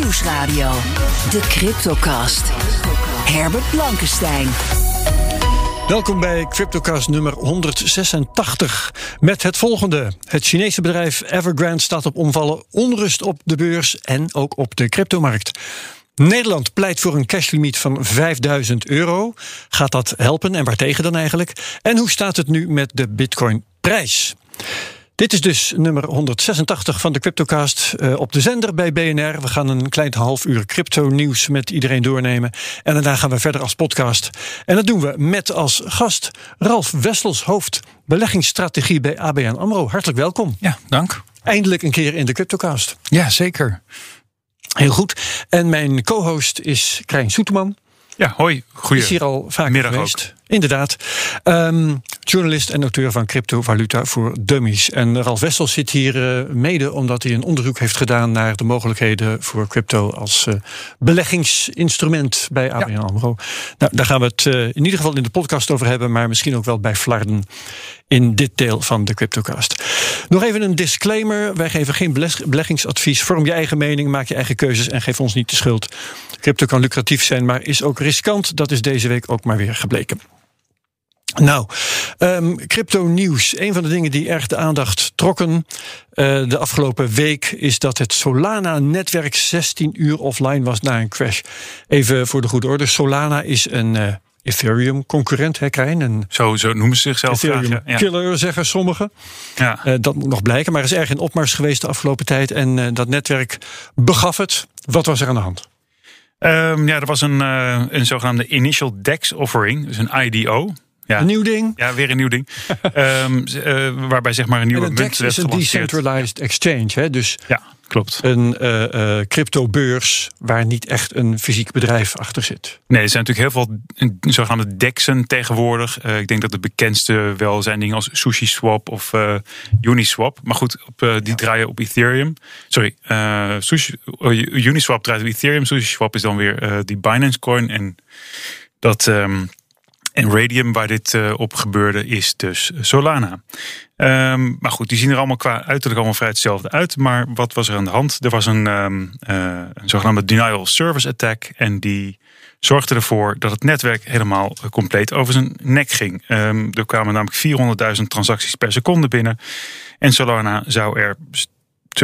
Nieuwsradio. De Cryptocast. Herbert Blankenstein. Welkom bij CryptoCast nummer 186 met het volgende. Het Chinese bedrijf Evergrande staat op omvallen, onrust op de beurs en ook op de cryptomarkt. Nederland pleit voor een cashlimiet van 5000 euro. Gaat dat helpen en waartegen dan eigenlijk? En hoe staat het nu met de Bitcoin-prijs? Dit is dus nummer 186 van de Cryptocast uh, op de zender bij BNR. We gaan een klein half uur crypto-nieuws met iedereen doornemen. En daarna gaan we verder als podcast. En dat doen we met als gast Ralf Wessels, hoofd beleggingsstrategie bij ABN AMRO. Hartelijk welkom. Ja, dank. Eindelijk een keer in de Cryptocast. Ja, zeker. Heel goed. En mijn co-host is Krijn Soeteman. Ja, hoi. Goeie is hier al vaak middag geweest. Inderdaad. Um, journalist en auteur van Cryptovaluta voor Dummies. En Ralf Wessel zit hier uh, mede omdat hij een onderzoek heeft gedaan naar de mogelijkheden voor crypto als uh, beleggingsinstrument bij ABN ja. AMRO. Nou, daar gaan we het uh, in ieder geval in de podcast over hebben, maar misschien ook wel bij Flarden in dit deel van de Cryptocast. Nog even een disclaimer. Wij geven geen beleggingsadvies. Vorm je eigen mening, maak je eigen keuzes en geef ons niet de schuld. Crypto kan lucratief zijn, maar is ook riskant. Dat is deze week ook maar weer gebleken. Nou, um, crypto nieuws. Een van de dingen die erg de aandacht trokken uh, de afgelopen week is dat het Solana-netwerk 16 uur offline was na een crash. Even voor de goede orde: Solana is een. Uh, Ethereum-concurrent, hè, Krijn? Een zo, zo noemen ze zichzelf. Ethereum-killer, ja. zeggen sommigen. Ja. Uh, dat moet nog blijken, maar er is erg in opmars geweest de afgelopen tijd. En dat netwerk begaf het. Wat was er aan de hand? Um, ja, er was een, een zogenaamde Initial DEX Offering, dus een IDO. Ja. Een nieuw ding? Ja, weer een nieuw ding. um, uh, waarbij zeg maar een nieuwe munt werd is een decentralized exchange, hè? Dus ja, klopt. Een uh, uh, cryptobeurs waar niet echt een fysiek bedrijf achter zit. Nee, er zijn natuurlijk heel veel zogenaamde DEXen tegenwoordig. Ik denk dat de bekendste wel zijn dingen als SushiSwap of Uniswap. Maar goed, op, die draaien op Ethereum. Sorry, Sushi, Uniswap draait op Ethereum. SushiSwap is dan weer die Binance coin. En dat... Um, en Radium, waar dit uh, op gebeurde, is dus Solana. Um, maar goed, die zien er allemaal qua uiterlijk allemaal vrij hetzelfde uit. Maar wat was er aan de hand? Er was een, um, uh, een zogenaamde denial of service attack. En die zorgde ervoor dat het netwerk helemaal compleet over zijn nek ging. Um, er kwamen namelijk 400.000 transacties per seconde binnen. En Solana zou er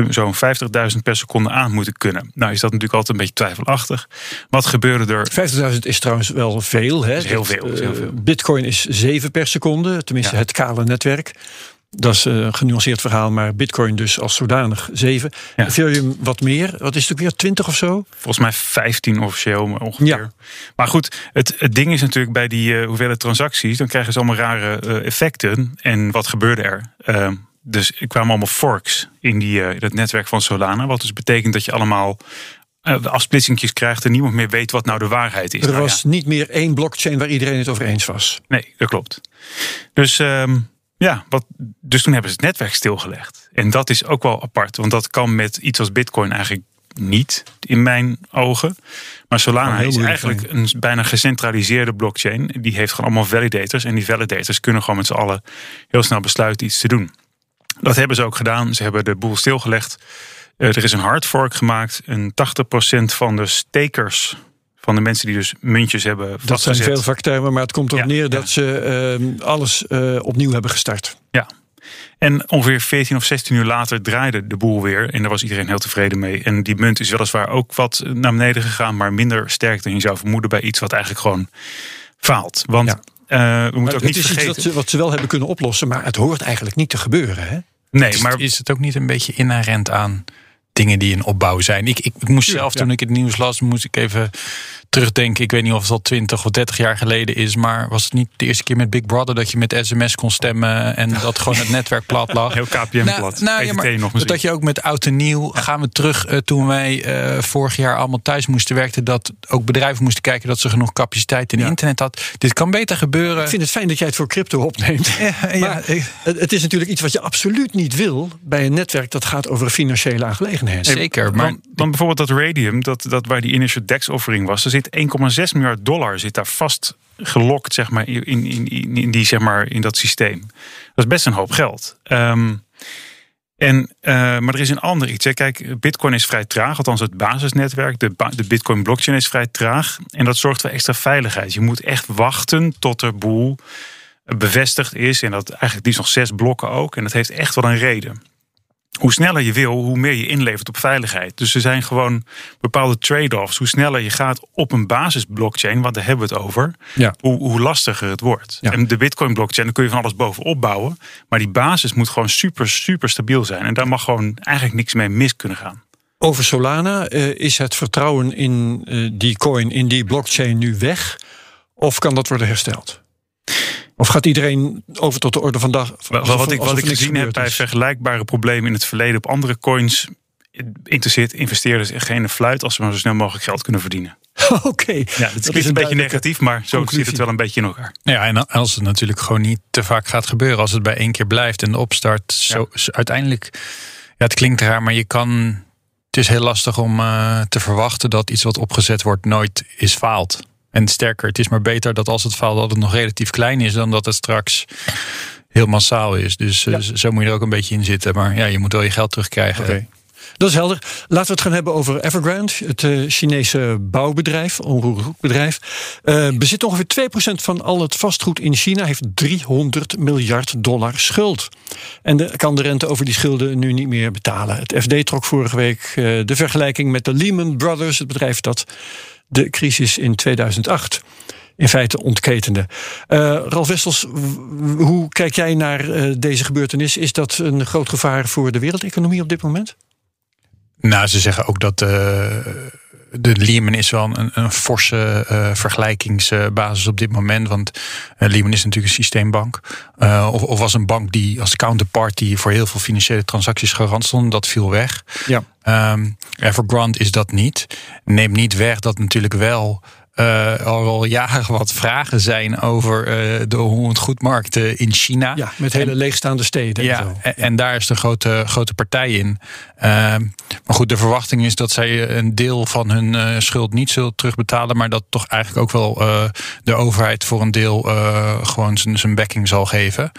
zo'n 50.000 per seconde aan moeten kunnen. Nou is dat natuurlijk altijd een beetje twijfelachtig. Wat gebeurde er? 50.000 is trouwens wel veel. Hè? Is heel, veel, is heel veel. Bitcoin is 7 per seconde, tenminste ja. het kale netwerk. Dat is een genuanceerd verhaal, maar Bitcoin dus als zodanig 7. Ja. Ethereum wat meer. Wat is het ook weer? 20 of zo? Volgens mij 15 officieel ongeveer. Ja. Maar goed, het, het ding is natuurlijk bij die uh, hoeveelheid transacties, dan krijgen ze allemaal rare uh, effecten. En wat gebeurde er? Uh, dus er kwamen allemaal forks in, die, uh, in het netwerk van Solana. Wat dus betekent dat je allemaal uh, afsplitsingjes krijgt en niemand meer weet wat nou de waarheid is. Er nou, was ja. niet meer één blockchain waar iedereen het over eens was. Nee, dat klopt. Dus um, ja, wat, dus toen hebben ze het netwerk stilgelegd. En dat is ook wel apart, want dat kan met iets als Bitcoin eigenlijk niet in mijn ogen. Maar Solana is eigenlijk zijn. een bijna gecentraliseerde blockchain. Die heeft gewoon allemaal validators. En die validators kunnen gewoon met z'n allen heel snel besluiten iets te doen. Dat hebben ze ook gedaan. Ze hebben de boel stilgelegd. Uh, er is een hard fork gemaakt. En 80% van de stakers, van de mensen die dus muntjes hebben vastgezet. Dat zijn veel vaktermen, maar het komt erop ja, neer ja. dat ze uh, alles uh, opnieuw hebben gestart. Ja. En ongeveer 14 of 16 uur later draaide de boel weer. En daar was iedereen heel tevreden mee. En die munt is weliswaar ook wat naar beneden gegaan. Maar minder sterk dan je zou vermoeden bij iets wat eigenlijk gewoon faalt. Want ja. Uh, we moeten ook niet is vergeten. Iets wat ze, wat ze wel hebben kunnen oplossen, maar het hoort eigenlijk niet te gebeuren. Hè? Nee, is, maar is het ook niet een beetje inherent aan dingen die in opbouw zijn? Ik, ik, ik moest Ja, zelf, ja. toen ik het nieuws las, moest ik even terugdenken. Ik weet niet of het al 20 of 30 jaar geleden is, maar was het niet de eerste keer met Big Brother dat je met sms kon stemmen en dat gewoon het netwerk plat lag? heel KPM Nou, plat. nou, ja, maar nog dat, je ook met oud en nieuw gaan we terug uh, toen wij uh, vorig jaar allemaal thuis moesten werken. Dat ook bedrijven moesten kijken dat ze genoeg capaciteit in Ja. internet had. Dit kan beter gebeuren. Ik vind het fijn dat jij het voor crypto opneemt. Ja, ja, Maar ik- het, het is natuurlijk iets wat je absoluut niet wil bij een netwerk dat gaat over financiële aangelegenheden. zeker. Maar Want, want bijvoorbeeld dat Radium, dat, dat waar die initial DEX offering was, er zit 1,6 miljard dollar zit daar vast gelokt, zeg maar, in, in, in, in, die, zeg maar, in dat systeem. Dat is best een hoop geld. Ehm, En, uh, maar er is een ander iets. Hè. Kijk, Bitcoin is vrij traag, althans het basisnetwerk. De, de Bitcoin blockchain is vrij traag. En dat zorgt voor extra veiligheid. Je moet echt wachten tot er boel bevestigd is. En dat eigenlijk die nog zes blokken ook. En dat heeft echt wel een reden hoe sneller je wil, hoe meer je inlevert op veiligheid. Dus er zijn gewoon bepaalde trade-offs. Hoe sneller je gaat op een basisblockchain, want daar hebben we het over, ja. hoe, hoe lastiger het wordt. En de Bitcoin-blockchain, daar kun je van alles bovenop bouwen. Maar die basis moet gewoon super, super stabiel zijn. En daar mag gewoon eigenlijk niks mee mis kunnen gaan. Over Solana, uh, is het vertrouwen in uh, die coin, in die blockchain nu weg? Of kan dat worden hersteld? Of gaat iedereen over tot de orde van dag? Wat, wat ik, wat ik gezien heb bij vergelijkbare problemen in het verleden op andere coins, interesseert investeerders echt geen fluit als ze maar zo snel mogelijk geld kunnen verdienen. Oké. Ja, het is een, beetje negatief, maar zo conclusie. zit het wel een beetje in elkaar. Ja, en als het natuurlijk gewoon niet te vaak gaat gebeuren, als het bij één keer blijft en de opstart, zo, uiteindelijk, ja, het klinkt raar, maar je kan. Het is heel lastig om uh, te verwachten dat iets wat opgezet wordt nooit is faalt. En sterker, het is maar beter dat als het faalt dat het nog relatief klein is dan dat het straks heel massaal is. Dus uh, zo moet je er ook een beetje in zitten. Maar ja, je moet wel je geld terugkrijgen. Okay. Dat is helder. Laten we het gaan hebben over Evergrande, het uh, Chinese bouwbedrijf, onroerend Uh, bezit ongeveer 2% van al het vastgoed in China, heeft 300 miljard dollar schuld. En de, kan de rente over die schulden nu niet meer betalen. Het FD trok vorige week uh, de vergelijking met de Lehman Brothers, het bedrijf dat de crisis in 2008 in feite ontketende. Uh, Ralf Wessels, hoe kijk jij naar uh, deze gebeurtenis? Is dat een groot gevaar voor de wereldeconomie op dit moment? Nou, ze zeggen ook dat uh, de Lehman is wel een, een forse vergelijkingsbasis op dit moment. Want Lehman is natuurlijk een systeembank. of, of was een bank die als counterparty voor heel veel financiële transacties garant stond. Dat viel weg. Ja. Um, Evergrande is dat niet. Neemt niet weg dat natuurlijk wel uh, al jaren wat vragen zijn over uh, de hondgoedmarkten in China. Ja, met hele en, leegstaande steden. Ja, en, en, en, daar is de grote, grote partij in. Uh, maar goed, de verwachting is dat zij een deel van hun schuld niet zullen terugbetalen. Maar dat toch eigenlijk ook wel de overheid voor een deel gewoon zijn backing zal geven.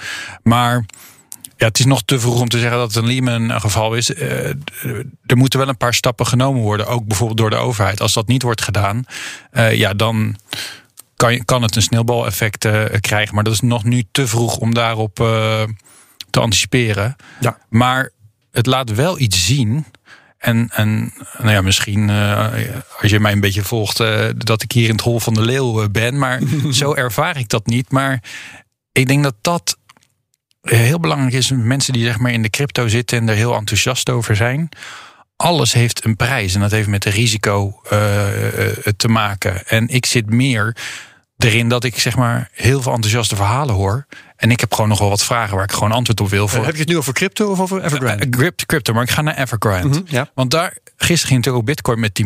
Maar ja, het is nog te vroeg om te zeggen dat het een Lehman geval is. Uh, er moeten wel een paar stappen genomen worden, ook bijvoorbeeld door de overheid. Als dat niet wordt gedaan, uh, ja, dan kan, kan het een sneeuwbaleffect uh, krijgen. Maar dat is nog nu te vroeg om daarop te anticiperen. Ja. Maar het laat wel iets zien. En, en nou ja, misschien als je mij een beetje volgt, dat ik hier in het hol van de leeuw ben. Maar zo ervaar ik dat niet. Maar ik denk dat dat heel belangrijk is, mensen die zeg maar in de crypto zitten en er heel enthousiast over zijn. Alles heeft een prijs en dat heeft met de risico uh, te maken. En ik zit meer erin dat ik zeg maar heel veel enthousiaste verhalen hoor. En ik heb gewoon nog wel wat vragen waar ik gewoon antwoord op wil. Voor. Uh, heb je het nu over crypto of over Evergrande? Uh, crypto, maar ik ga naar Evergrande. Mm -hmm, ja. Want daar gisteren ging natuurlijk ook Bitcoin met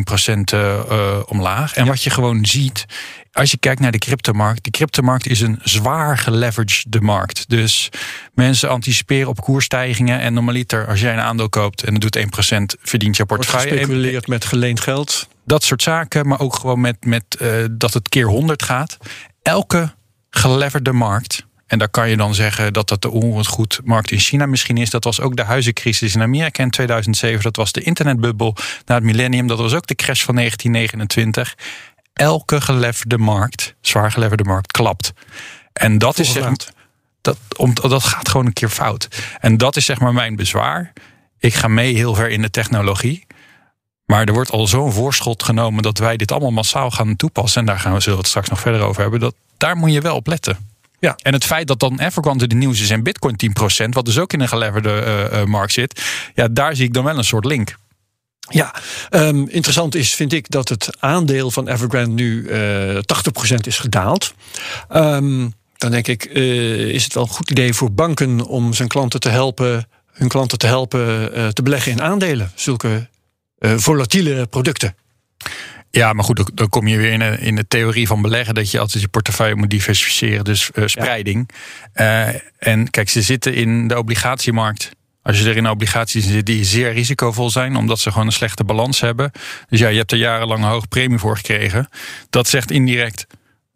10% uh, omlaag. En ja. wat je gewoon ziet, als je kijkt naar de cryptomarkt, die cryptomarkt is een zwaar geleveraged markt. Dus mensen anticiperen op koersstijgingen. En normaliter, als jij een aandeel koopt en het doet 1%, verdient je portefeuille. Gespeculeerd met geleend geld. Dat soort zaken, maar ook gewoon met, met uh, dat het keer 100 gaat. Elke geleverde markt. En daar kan je dan zeggen dat dat de onroerend in China misschien is. Dat was ook de huizencrisis in Amerika in 2007. Dat was de internetbubbel na het millennium. Dat was ook de crash van 1929 elke geleverde markt, zwaar geleverde markt, klapt. En dat is zeg, dat, om, dat gaat gewoon een keer fout. En dat is zeg maar mijn bezwaar. Ik ga mee heel ver in de technologie. Maar er wordt al zo'n voorschot genomen dat wij dit allemaal massaal gaan toepassen. En daar gaan we zullen het straks nog verder over hebben. Dat, daar moet je wel op letten. Ja. En het feit dat dan Evergrande de nieuws is en Bitcoin 10%, wat dus ook in een geleverde uh, uh, markt zit, ja, daar zie ik dan wel een soort link. Ja, um, interessant is, vind ik, dat het aandeel van Evergrande nu uh, 80% is gedaald. Um, dan denk ik, uh, is het wel een goed idee voor banken om zijn klanten te helpen, hun klanten te helpen te beleggen in aandelen, zulke volatiele producten. Ja, maar goed, dan kom je weer in de, in de theorie van beleggen dat je altijd je portefeuille moet diversificeren, dus spreiding. Ja. en kijk, ze zitten in de obligatiemarkt. Als je er in obligaties zit die zeer risicovol zijn, omdat ze gewoon een slechte balans hebben. Dus ja, je hebt er jarenlang een hoge premie voor gekregen. Dat zegt indirect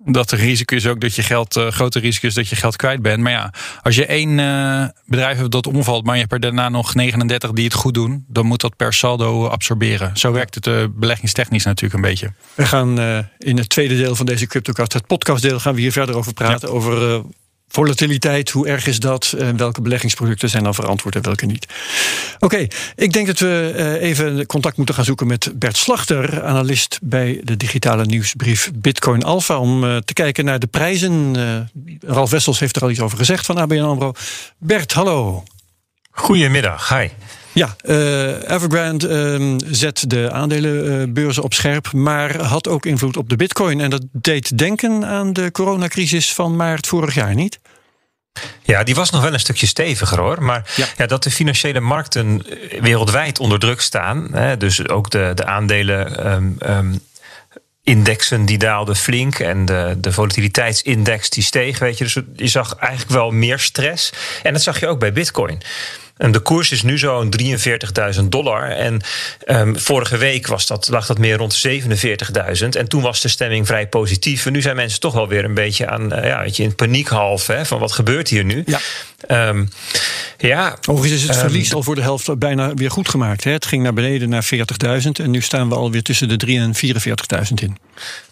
dat er risico is ook dat je geld, uh, grote risico is dat je geld kwijt bent. Maar ja, als je één uh, bedrijf hebt dat omvalt, maar je hebt er daarna nog 39 die het goed doen, dan moet dat per saldo absorberen. Zo werkt het uh, beleggingstechnisch natuurlijk een beetje. We gaan in het tweede deel van deze CryptoCast, het podcastdeel, gaan we hier verder over praten. Ja. Over Volatiliteit, hoe erg is dat? Uh, welke beleggingsproducten zijn dan verantwoord en welke niet? Oké, ik denk dat we uh, even contact moeten gaan zoeken met Bert Slachter, analist bij de digitale nieuwsbrief Bitcoin Alpha, om uh, te kijken naar de prijzen. Ralf Wessels heeft er al iets over gezegd van ABN AMRO. Bert, hallo. Goedemiddag, hi. Ja, uh, Evergrande uh, zet de aandelenbeurzen op scherp, maar had ook invloed op de bitcoin. En dat deed denken aan de coronacrisis van maart vorig jaar, niet? Ja, die was nog wel een stukje steviger hoor. Maar ja. ja dat de financiële markten wereldwijd onder druk staan, hè, dus ook de, de aandelen. Um, um, indexen die daalden flink en de, de volatiliteitsindex die steeg. Weet je. Dus je zag eigenlijk wel meer stress. En dat zag je ook bij Bitcoin. En de koers is nu zo'n 43.000 dollar. En um, vorige week was dat, lag dat meer rond 47.000. En toen was de stemming vrij positief. En nu zijn mensen toch wel weer een beetje aan, uh, ja, weet je, in paniekhalf. Hè, van wat gebeurt hier nu? Ja. Um, ja, Overigens is het um, verlies al voor de helft bijna weer goed gemaakt. Hè? Het ging naar beneden naar 40.000 en nu staan we alweer tussen de 3 en 44.000 in.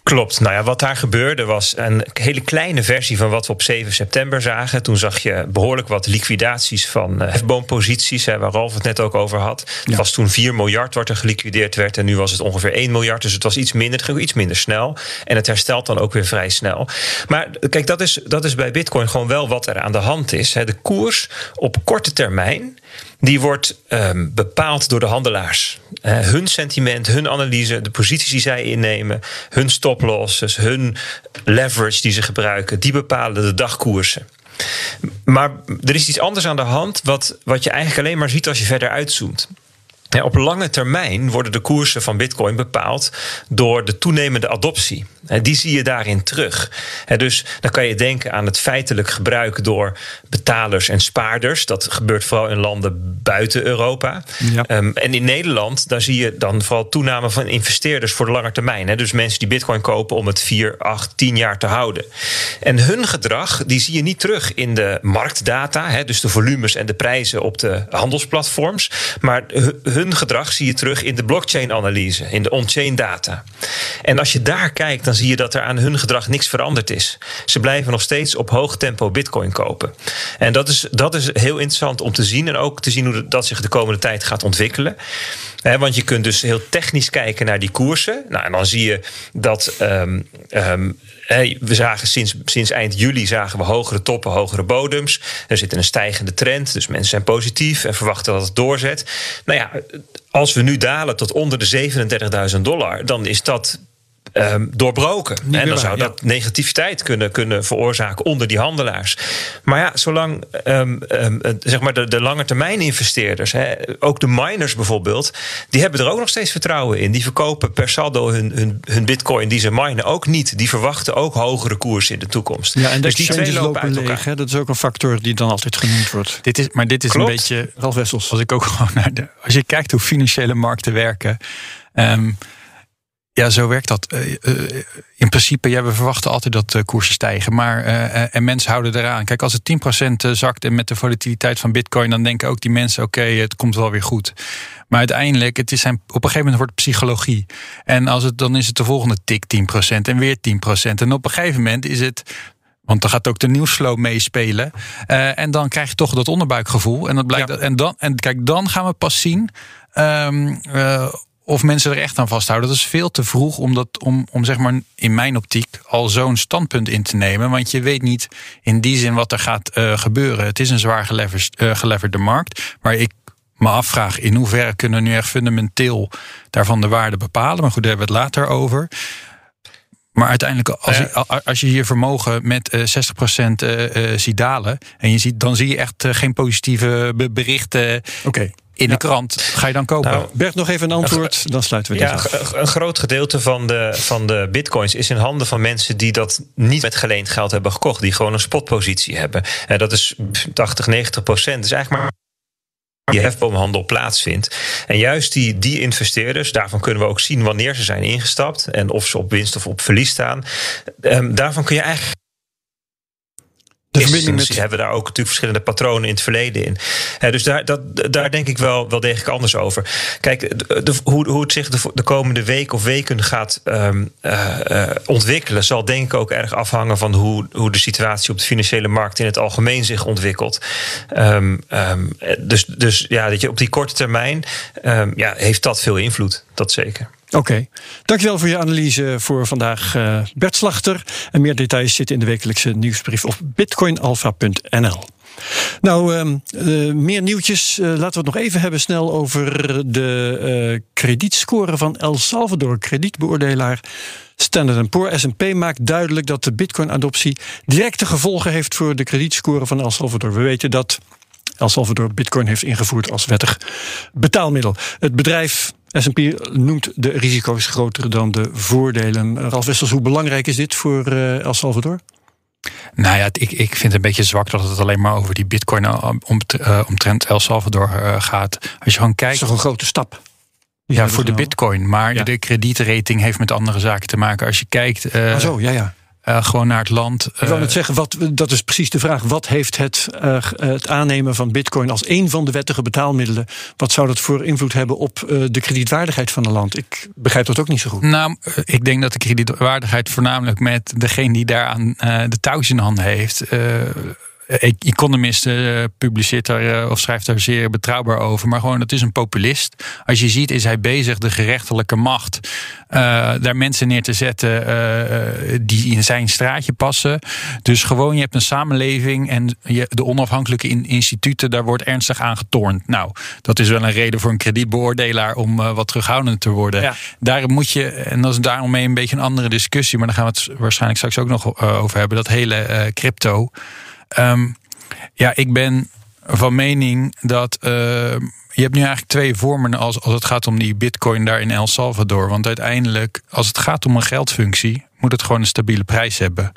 Klopt. Nou ja, wat daar gebeurde was een hele kleine versie van wat we op 7 september zagen. Toen zag je behoorlijk wat liquidaties van hefboomposities, hè, waar Ralf het net ook over had. Het ja. was toen 4 miljard wat er geliquideerd werd en nu was het ongeveer 1 miljard. Dus het was iets minder, het ging iets minder snel. En het herstelt dan ook weer vrij snel. Maar kijk, dat is, dat is bij Bitcoin gewoon wel wat er aan de hand is. Hè. De koers op korte termijn die wordt um, bepaald door de handelaars. Uh, hun sentiment, hun analyse, de posities die zij innemen, hun stoplosses, hun leverage die ze gebruiken, die bepalen de dagkoersen. Maar er is iets anders aan de hand, wat, wat je eigenlijk alleen maar ziet als je verder uitzoomt. Ja, op lange termijn worden de koersen van Bitcoin bepaald door de toenemende adoptie. Die zie je daarin terug. Dus dan kan je denken aan het feitelijk gebruik door betalers en spaarders. Dat gebeurt vooral in landen buiten Europa. Ja. Um, en in Nederland, daar zie je dan vooral toename van investeerders voor de lange termijn. Dus mensen die Bitcoin kopen om het 4, 8, 10 jaar te houden. En hun gedrag, die zie je niet terug in de marktdata, dus de volumes en de prijzen op de handelsplatforms. Maar hun hun gedrag zie je terug in de blockchain-analyse, in de on-chain data. En als je daar kijkt, dan zie je dat er aan hun gedrag niks veranderd is. Ze blijven nog steeds op hoog tempo Bitcoin kopen. En dat is, dat is heel interessant om te zien en ook te zien hoe dat zich de komende tijd gaat ontwikkelen. want je kunt dus heel technisch kijken naar die koersen. Nou, en dan zie je dat um, um, we zagen sinds, sinds eind juli zagen we hogere toppen, hogere bodems. Er zit een stijgende trend, dus mensen zijn positief en verwachten dat het doorzet. Nou ja, als we nu dalen tot onder de 37.000 dollar, dan is dat um, doorbroken. en dan zou dat negativiteit kunnen, kunnen veroorzaken onder die handelaars. Maar ja, zolang um, um, zeg maar de, de lange termijn investeerders, hè, ook de miners bijvoorbeeld, die hebben er ook nog steeds vertrouwen in. Die verkopen per saldo hun, hun, hun bitcoin die ze minen ook niet. Die verwachten ook hogere koersen in de toekomst. Ja, en dus die twee lopen uit leeg. Hè? Dat is ook een factor die dan altijd genoemd wordt. Dit is, maar dit is een beetje. Ralf Wessels. Als ik ook gewoon naar de. Als je kijkt hoe financiële markten werken. Um, ja, zo werkt dat. Eh, eh, in principe, ja, we verwachten altijd dat uh, koersen stijgen. Maar, en mensen houden eraan. Kijk, als het 10% zakt en met de volatiliteit van bitcoin... dan denken ook die mensen, oké, het komt wel weer goed. Maar uiteindelijk, het is zijn, op een gegeven moment wordt het psychologie. En als het, dan is het de volgende tik 10% en weer 10%. En op een gegeven moment is het want dan gaat ook de nieuwsflow meespelen. En dan krijg je toch dat onderbuikgevoel. En, dat blijkt, en, dan, en kijk, dan gaan we pas zien um, uh, of mensen er echt aan vasthouden. Dat is veel te vroeg om, dat, om, om zeg maar in mijn optiek al zo'n standpunt in te nemen. Want je weet niet in die zin wat er gaat uh, gebeuren. Het is een zwaar geleverd, uh, geleverde markt. Maar ik me afvraag in hoeverre kunnen we nu echt fundamenteel daarvan de waarde bepalen. Maar goed, daar hebben we het later over. Maar uiteindelijk, als, je, als je hier vermogen met uh, 60% uh, ziet dalen. en je ziet, dan zie je echt geen positieve berichten. Oké in de krant. Ga je dan kopen? Nou, Bert, nog even een antwoord, dan sluiten we ja, af. Een groot gedeelte van de, van de bitcoins is in handen van mensen die dat niet met geleend geld hebben gekocht. Die gewoon een spotpositie hebben. En dat is 80, 90 procent. is eigenlijk maar die hefboomhandel plaatsvindt. En juist die, die investeerders, daarvan kunnen we ook zien wanneer ze zijn ingestapt en of ze op winst of op verlies staan. Um, daarvan kun je eigenlijk de verbinding met... hebben daar ook natuurlijk verschillende patronen in het verleden in. dus daar, dat, daar denk ik wel, wel degelijk anders over. Kijk, de, hoe, hoe het zich de, komende week of weken gaat um, uh, ontwikkelen, zal denk ik ook erg afhangen van hoe, hoe de situatie op de financiële markt in het algemeen zich ontwikkelt. Um, um, dus, dus ja, dat je op die korte termijn ja, heeft dat veel invloed. Dat zeker. Oké, dankjewel voor je analyse voor vandaag, uh, Bert Slachter. En meer details zitten in de wekelijkse nieuwsbrief op bitcoinalpha.nl. Nou, uh, meer nieuwtjes. Uh, laten we het nog even hebben snel over de kredietscore van El Salvador. Kredietbeoordelaar Standard Poor S&P maakt duidelijk dat de bitcoin-adoptie directe gevolgen heeft voor de kredietscore van El Salvador. We weten dat El Salvador bitcoin heeft ingevoerd als wettig betaalmiddel. Het bedrijf S&P noemt de risico's groter dan de voordelen. Ralf Wessels, hoe belangrijk is dit voor uh, El Salvador? Nou ja, ik, ik vind het een beetje zwak dat het alleen maar over die bitcoin uh, omtrent El Salvador gaat. Als je gewoon kijkt. Dat is toch een grote stap? Ja, voor de bitcoin. Maar de kredietrating heeft met andere zaken te maken. Als je kijkt. Uh, zo, ja, ja. Uh, gewoon naar het land. Ik wil net eh, zeggen, wat, dat is precies de vraag. Wat heeft het, uh, het aannemen van bitcoin als een van de wettige betaalmiddelen... wat zou dat voor invloed hebben op de kredietwaardigheid van een land? Ik begrijp dat ook niet zo goed. Nou, ik denk dat de kredietwaardigheid voornamelijk met degene die daaraan de touwtjes in handen heeft eh, Economist uh, publiceert daar uh, of schrijft daar zeer betrouwbaar over. Maar gewoon, het is een populist. Als je ziet, is hij bezig de gerechtelijke macht uh, daar mensen neer te zetten die in zijn straatje passen. Dus gewoon, je hebt een samenleving en je, de onafhankelijke instituten, daar wordt ernstig aan getornd. Nou, dat is wel een reden voor een kredietbeoordelaar om wat terughoudend te worden. Ja. Daar moet je, en dat is daarom mee een beetje een andere discussie, maar daar gaan we het waarschijnlijk straks ook nog over hebben. Dat hele crypto. Um, ja, ik ben van mening dat. Uh, je hebt nu eigenlijk twee vormen als, als het gaat om die bitcoin daar in El Salvador. Want uiteindelijk, als het gaat om een geldfunctie, moet het gewoon een stabiele prijs hebben.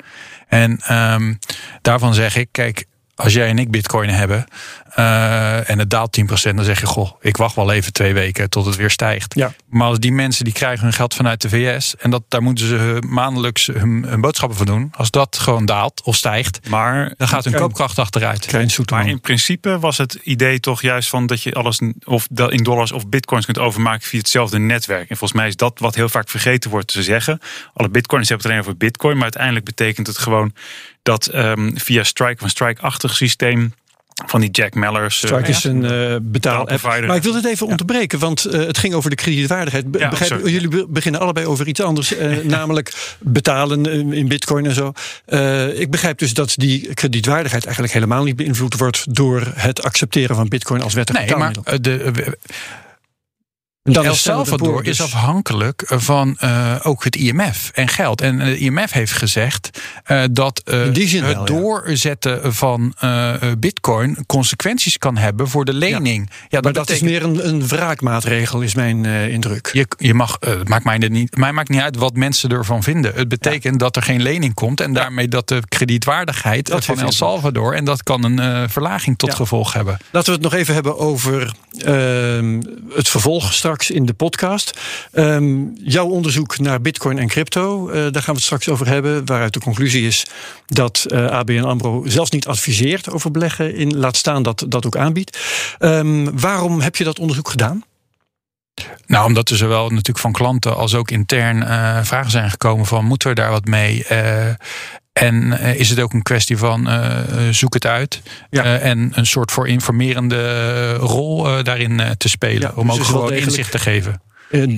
En um, daarvan zeg ik, kijk, als jij en ik bitcoin hebben uh, en het daalt 10%, dan zeg je, goh, ik wacht wel even twee weken tot het weer stijgt. Ja. Maar als die mensen die krijgen hun geld vanuit de VS en dat, daar moeten ze maandelijks hun, hun boodschappen voor doen. Als dat gewoon daalt of stijgt, maar, dan gaat hun koopkracht achteruit. Maar in principe was het idee toch juist van dat je alles of in dollars of bitcoins kunt overmaken via hetzelfde netwerk. En volgens mij is dat wat heel vaak vergeten wordt te zeggen. Alle bitcoins hebben het alleen over bitcoin, maar uiteindelijk betekent het gewoon dat um, via Strike of een Strike-achtig systeem van die Jack Mellers. Strike uh, is een uh, betaal-app. Maar ik wil het even onderbreken, want uh, het ging over de kredietwaardigheid. Be ja, begrijp, jullie beginnen allebei over iets anders, namelijk betalen in bitcoin en zo. ik begrijp dus dat die kredietwaardigheid eigenlijk helemaal niet beïnvloed wordt door het accepteren van bitcoin als wettig nee, betaalmiddel. Maar de, dan El Salvador is dus- afhankelijk van uh, ook het IMF en geld. En het IMF heeft gezegd uh, dat uh, het doorzetten van bitcoin consequenties kan hebben voor de lening. Ja, ja maar dat, is meer een, een wraakmaatregel, is mijn indruk. Je, je mag, maakt mij, niet, mij maakt niet uit wat mensen ervan vinden. Het betekent dat er geen lening komt en daarmee dat de kredietwaardigheid dat van El Salvador en dat kan een verlaging tot gevolg hebben. Laten we het nog even hebben over ehm, het vervolg straks in de podcast. Um, jouw onderzoek naar bitcoin en crypto, uh, daar gaan we het straks over hebben. Waaruit de conclusie is dat eh, ABN AMRO zelfs niet adviseert over beleggen in, laat staan dat dat ook aanbiedt. Um, waarom heb je dat onderzoek gedaan? Nou, omdat er zowel natuurlijk van klanten als ook intern uh, vragen zijn gekomen van moeten we daar wat mee? En uh, is het ook een kwestie van zoek het uit ja. en een soort voor informerende rol daarin te spelen. Ja, om dus ook gewoon inzicht te geven.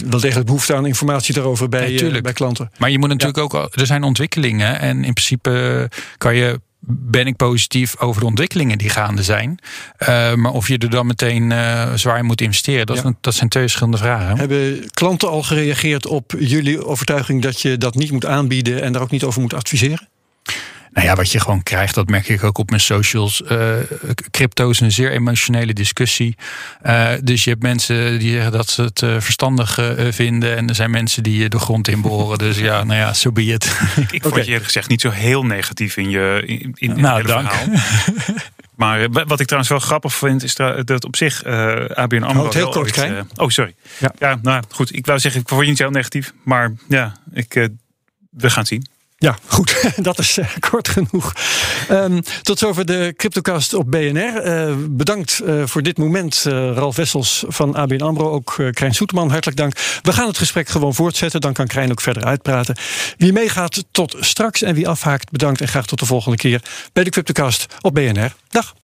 wel degelijk behoefte aan informatie daarover bij, ja, bij klanten. Maar je moet natuurlijk ook, er zijn ontwikkelingen en in principe kan je ben ik positief over de ontwikkelingen die gaande zijn. Uh, maar of je er dan meteen uh, zwaar in moet investeren, dat, ja. dat, zijn twee verschillende vragen. Hebben klanten al gereageerd op jullie overtuiging dat je dat niet moet aanbieden en daar ook niet over moet adviseren? Nou ja, wat je gewoon krijgt, dat merk ik ook op mijn socials. Uh, crypto is een zeer emotionele discussie. Uh, dus je hebt mensen die zeggen dat ze het uh, verstandig vinden. En er zijn mensen die de grond inboren. dus ja, nou ja, so be it. Ik, ik vond je eerlijk gezegd niet zo heel negatief in je, in, in, nou, dank. verhaal. Maar eh, wat ik trouwens wel grappig vind, is dat op zich uh, ABN AMRO... Oh, het heel kort, ooit, uh, Oh, sorry. Ja. ja, nou goed. Ik wou zeggen, ik word niet heel negatief. Maar ja, ik, uh, we gaan het zien. Ja, goed. Dat is uh, kort genoeg. Um, tot zover de Cryptocast op BNR. Uh, bedankt uh, voor dit moment, Ralf Wessels van ABN AMRO. Ook Krijn Soeterman, hartelijk dank. We gaan het gesprek gewoon voortzetten. Dan kan Krijn ook verder uitpraten. Wie meegaat, tot straks. En wie afhaakt, bedankt. En graag tot de volgende keer bij de Cryptocast op BNR. Dag.